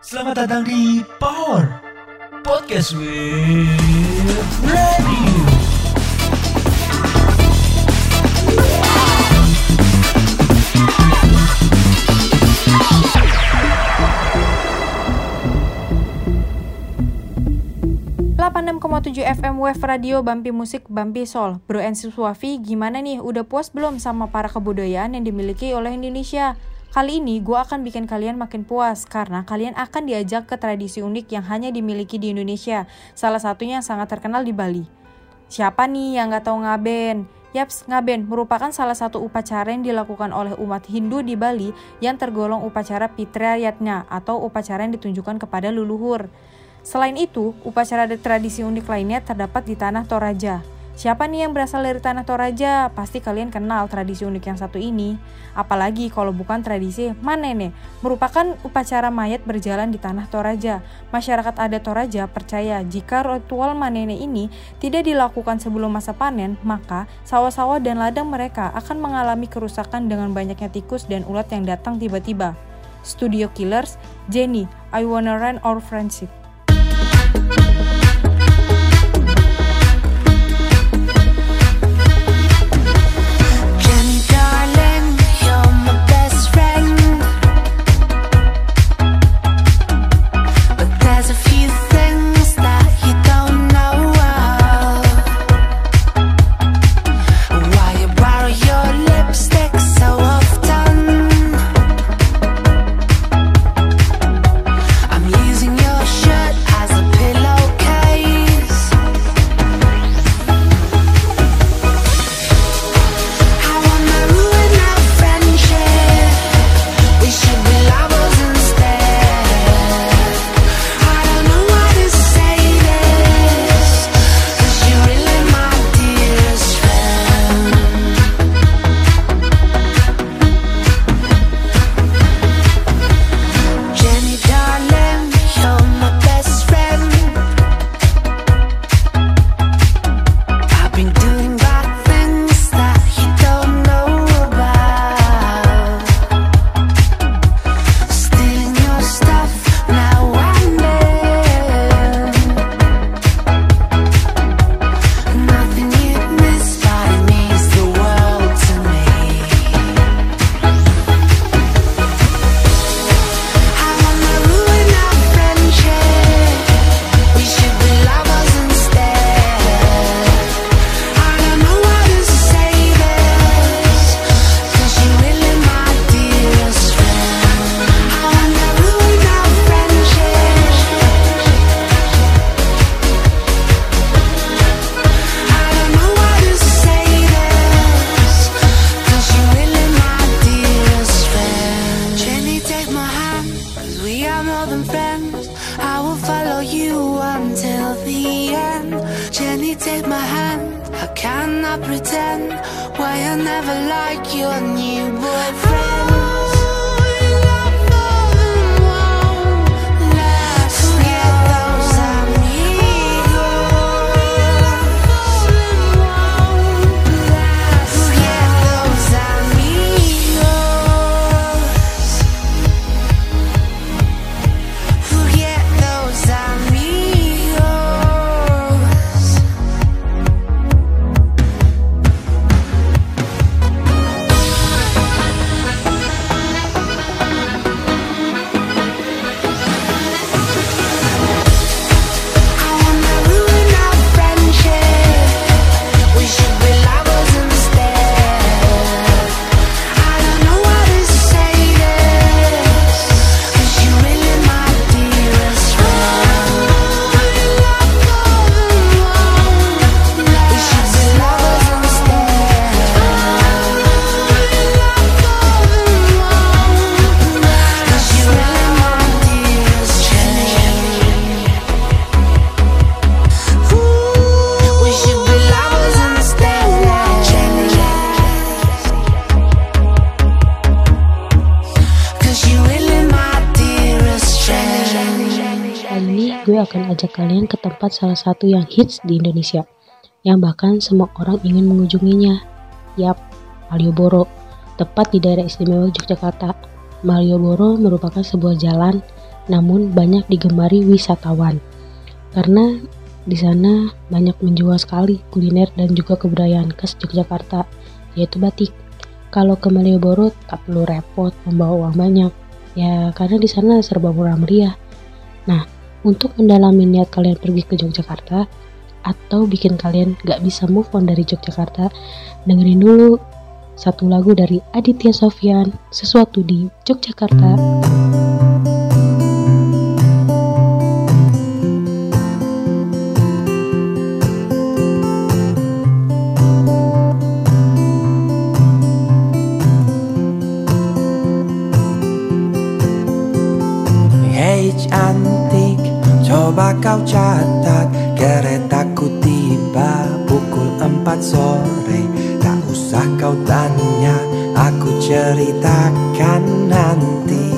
Selamat datang di Power Podcast with Radio. tujuh FM Wave Radio Bampi Musik Bampi Sol Bro and Suafi gimana nih udah puas belum sama para kebudayaan yang dimiliki oleh Indonesia? Kali ini gue akan bikin kalian makin puas karena kalian akan diajak ke tradisi unik yang hanya dimiliki di Indonesia. Salah satunya yang sangat terkenal di Bali. Siapa nih yang gak tahu ngaben? Yaps, ngaben merupakan salah satu upacara yang dilakukan oleh umat Hindu di Bali yang tergolong upacara Pitrayatnya atau upacara yang ditunjukkan kepada leluhur. Selain itu, upacara tradisi unik lainnya terdapat di Tanah Toraja. Siapa nih yang berasal dari Tanah Toraja? Pasti kalian kenal tradisi unik yang satu ini. Apalagi kalau bukan tradisi Manene, merupakan upacara mayat berjalan di Tanah Toraja. Masyarakat adat Toraja percaya jika ritual Manene ini tidak dilakukan sebelum masa panen, maka sawah-sawah dan ladang mereka akan mengalami kerusakan dengan banyaknya tikus dan ulat yang datang tiba-tiba. Studio Killers, Jenny, I Wanna Run Our Friendship. cannot pretend why I never like your new boyfriend. Gue akan ajak kalian ke tempat salah satu yang hits di Indonesia, yang bahkan semua orang ingin mengunjunginya. Yap, Malioboro, tepat di daerah istimewa Yogyakarta. Malioboro merupakan sebuah jalan namun banyak digemari wisatawan karena di sana banyak menjual sekali kuliner dan juga kebudayaan khas Yogyakarta, yaitu batik. Kalau ke Malioboro tak perlu repot membawa uang banyak, ya karena di sana serba murah meriah. Nah, untuk mendalami niat kalian pergi ke Yogyakarta atau bikin kalian gak bisa move on dari Yogyakarta, dengerin dulu satu lagu dari Aditya Sofyan, sesuatu di Yogyakarta. Cantik, coba kau catat Keretaku tiba pukul 4 sore. Tak usah kau tanya, aku ceritakan nanti.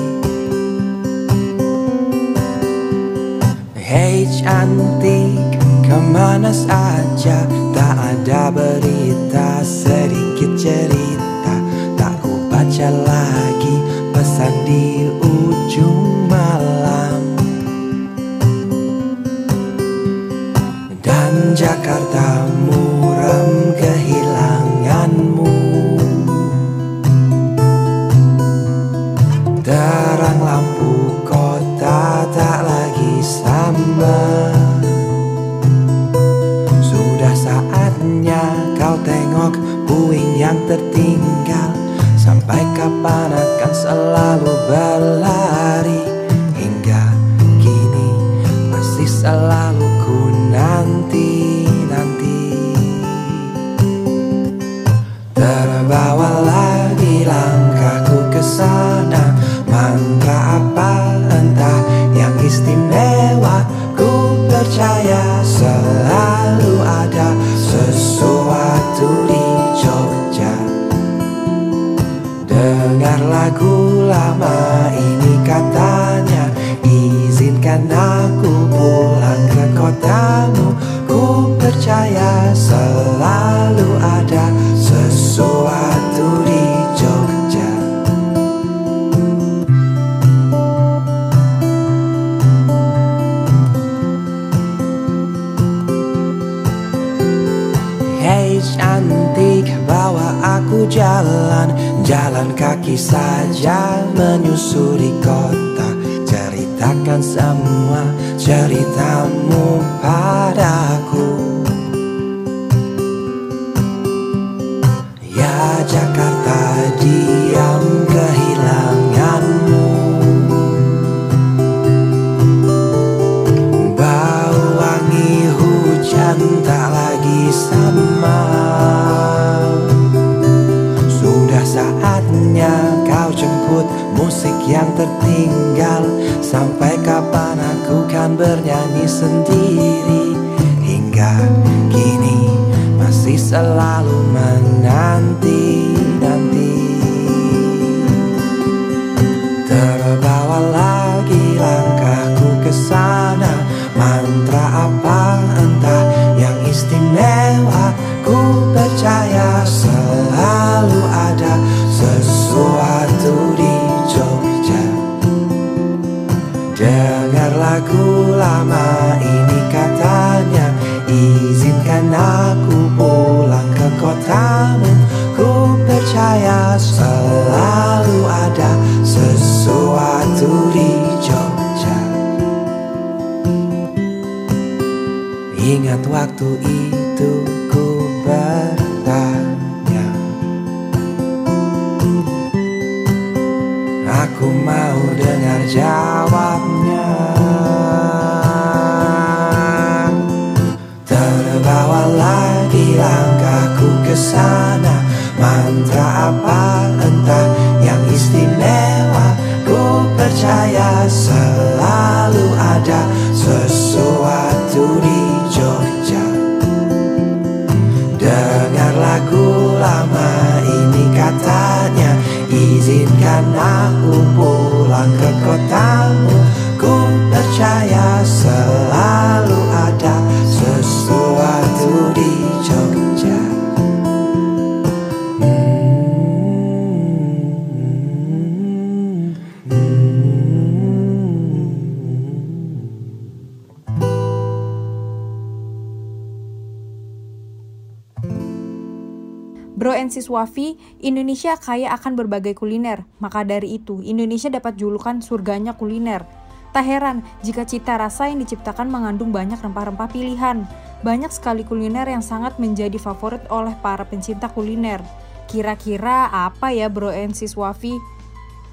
Hey cantik, ke mana saja? Tak ada berita, sedikit cerita. Tak ku baca lagi pesan di Jakarta muram kehilanganmu. Terang lampu kota tak lagi sama. Sudah saatnya kau tengok puing yang tertinggal. Sampai kapan akan selalu berlari percaya selalu ada sesuatu di Jogja. Hey cantik bawa aku jalan. Jalan kaki saja menyusuri Jakarta diam kehilanganmu. Bau wangi hujan tak lagi sama. Sudah saatnya kau jemput musik yang tertinggal. Sampai kapan aku kan bernyanyi sendiri? Hingga selalu menanti-nanti percaya selalu ada sesuatu di Jogja. Ingat waktu itu ku bertanya. Aku mau dengar jawabnya Bro and Siswafi, Indonesia kaya akan berbagai kuliner. Maka dari itu, Indonesia dapat julukan surganya kuliner. Tak heran jika cita rasa yang diciptakan mengandung banyak rempah-rempah pilihan. Banyak sekali kuliner yang sangat menjadi favorit oleh para pencinta kuliner. Kira-kira apa ya Bro and Siswafi?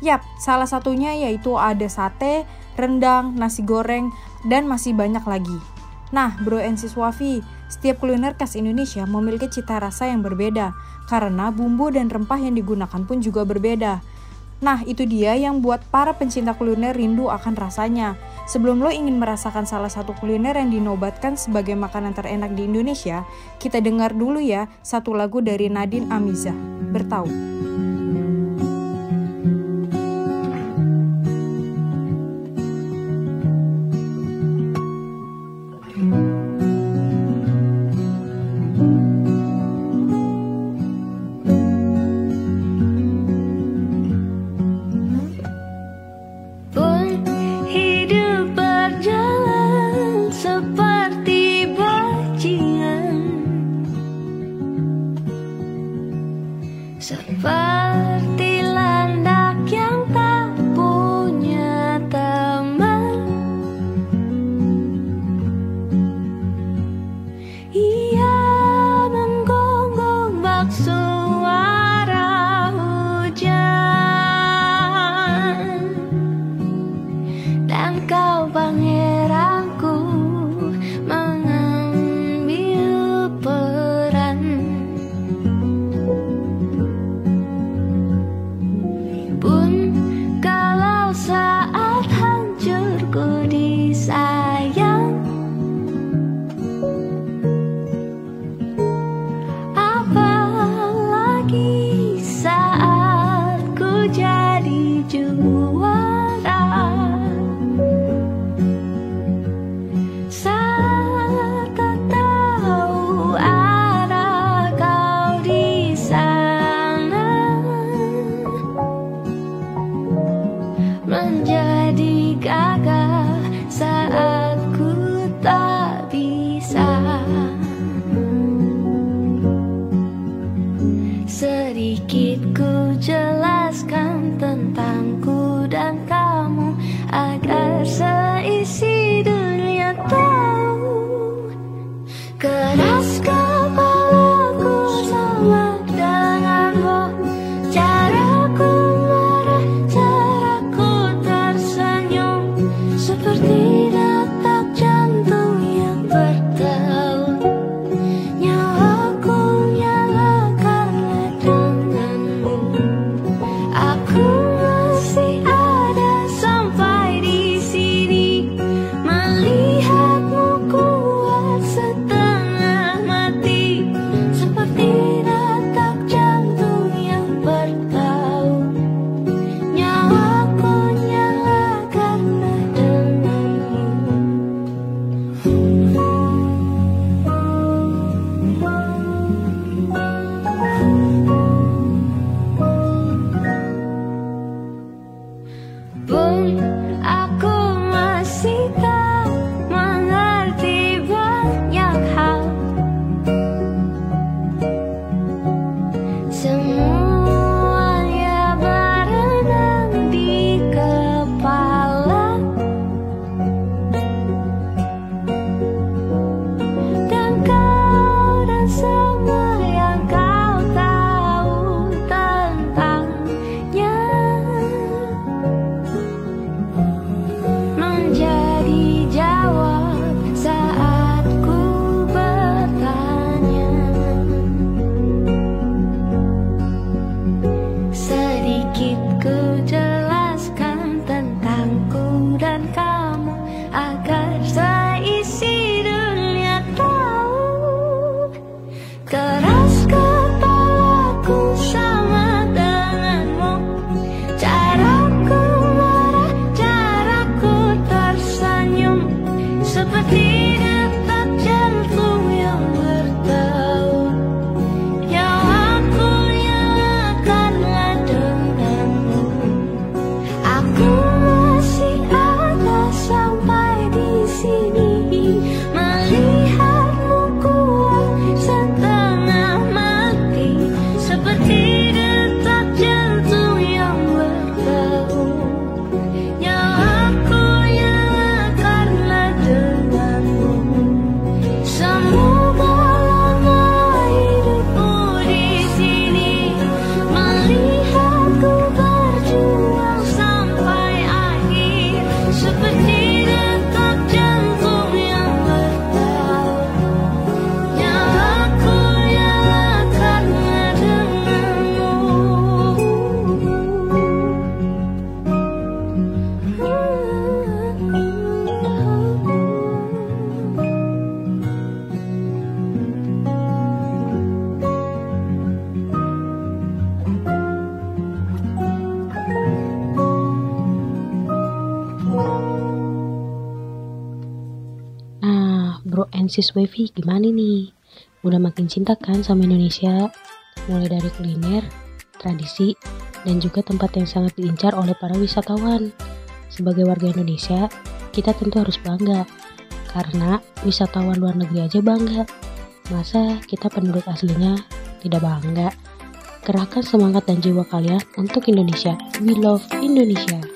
Yap, salah satunya yaitu ada sate, rendang, nasi goreng, dan masih banyak lagi. Nah, Bro and Siswafi, setiap kuliner khas Indonesia memiliki cita rasa yang berbeda, karena bumbu dan rempah yang digunakan pun juga berbeda. Nah, itu dia yang buat para pencinta kuliner rindu akan rasanya. Sebelum lo ingin merasakan salah satu kuliner yang dinobatkan sebagai makanan terenak di Indonesia, kita dengar dulu ya satu lagu dari Nadine Amiza, Bertahu. Sis wavy gimana nih? Udah makin cinta kan sama Indonesia? Mulai dari kuliner, tradisi, dan juga tempat yang sangat diincar oleh para wisatawan. Sebagai warga Indonesia, kita tentu harus bangga. Karena wisatawan luar negeri aja bangga. Masa kita penduduk aslinya tidak bangga? Kerahkan semangat dan jiwa kalian untuk Indonesia. We love Indonesia.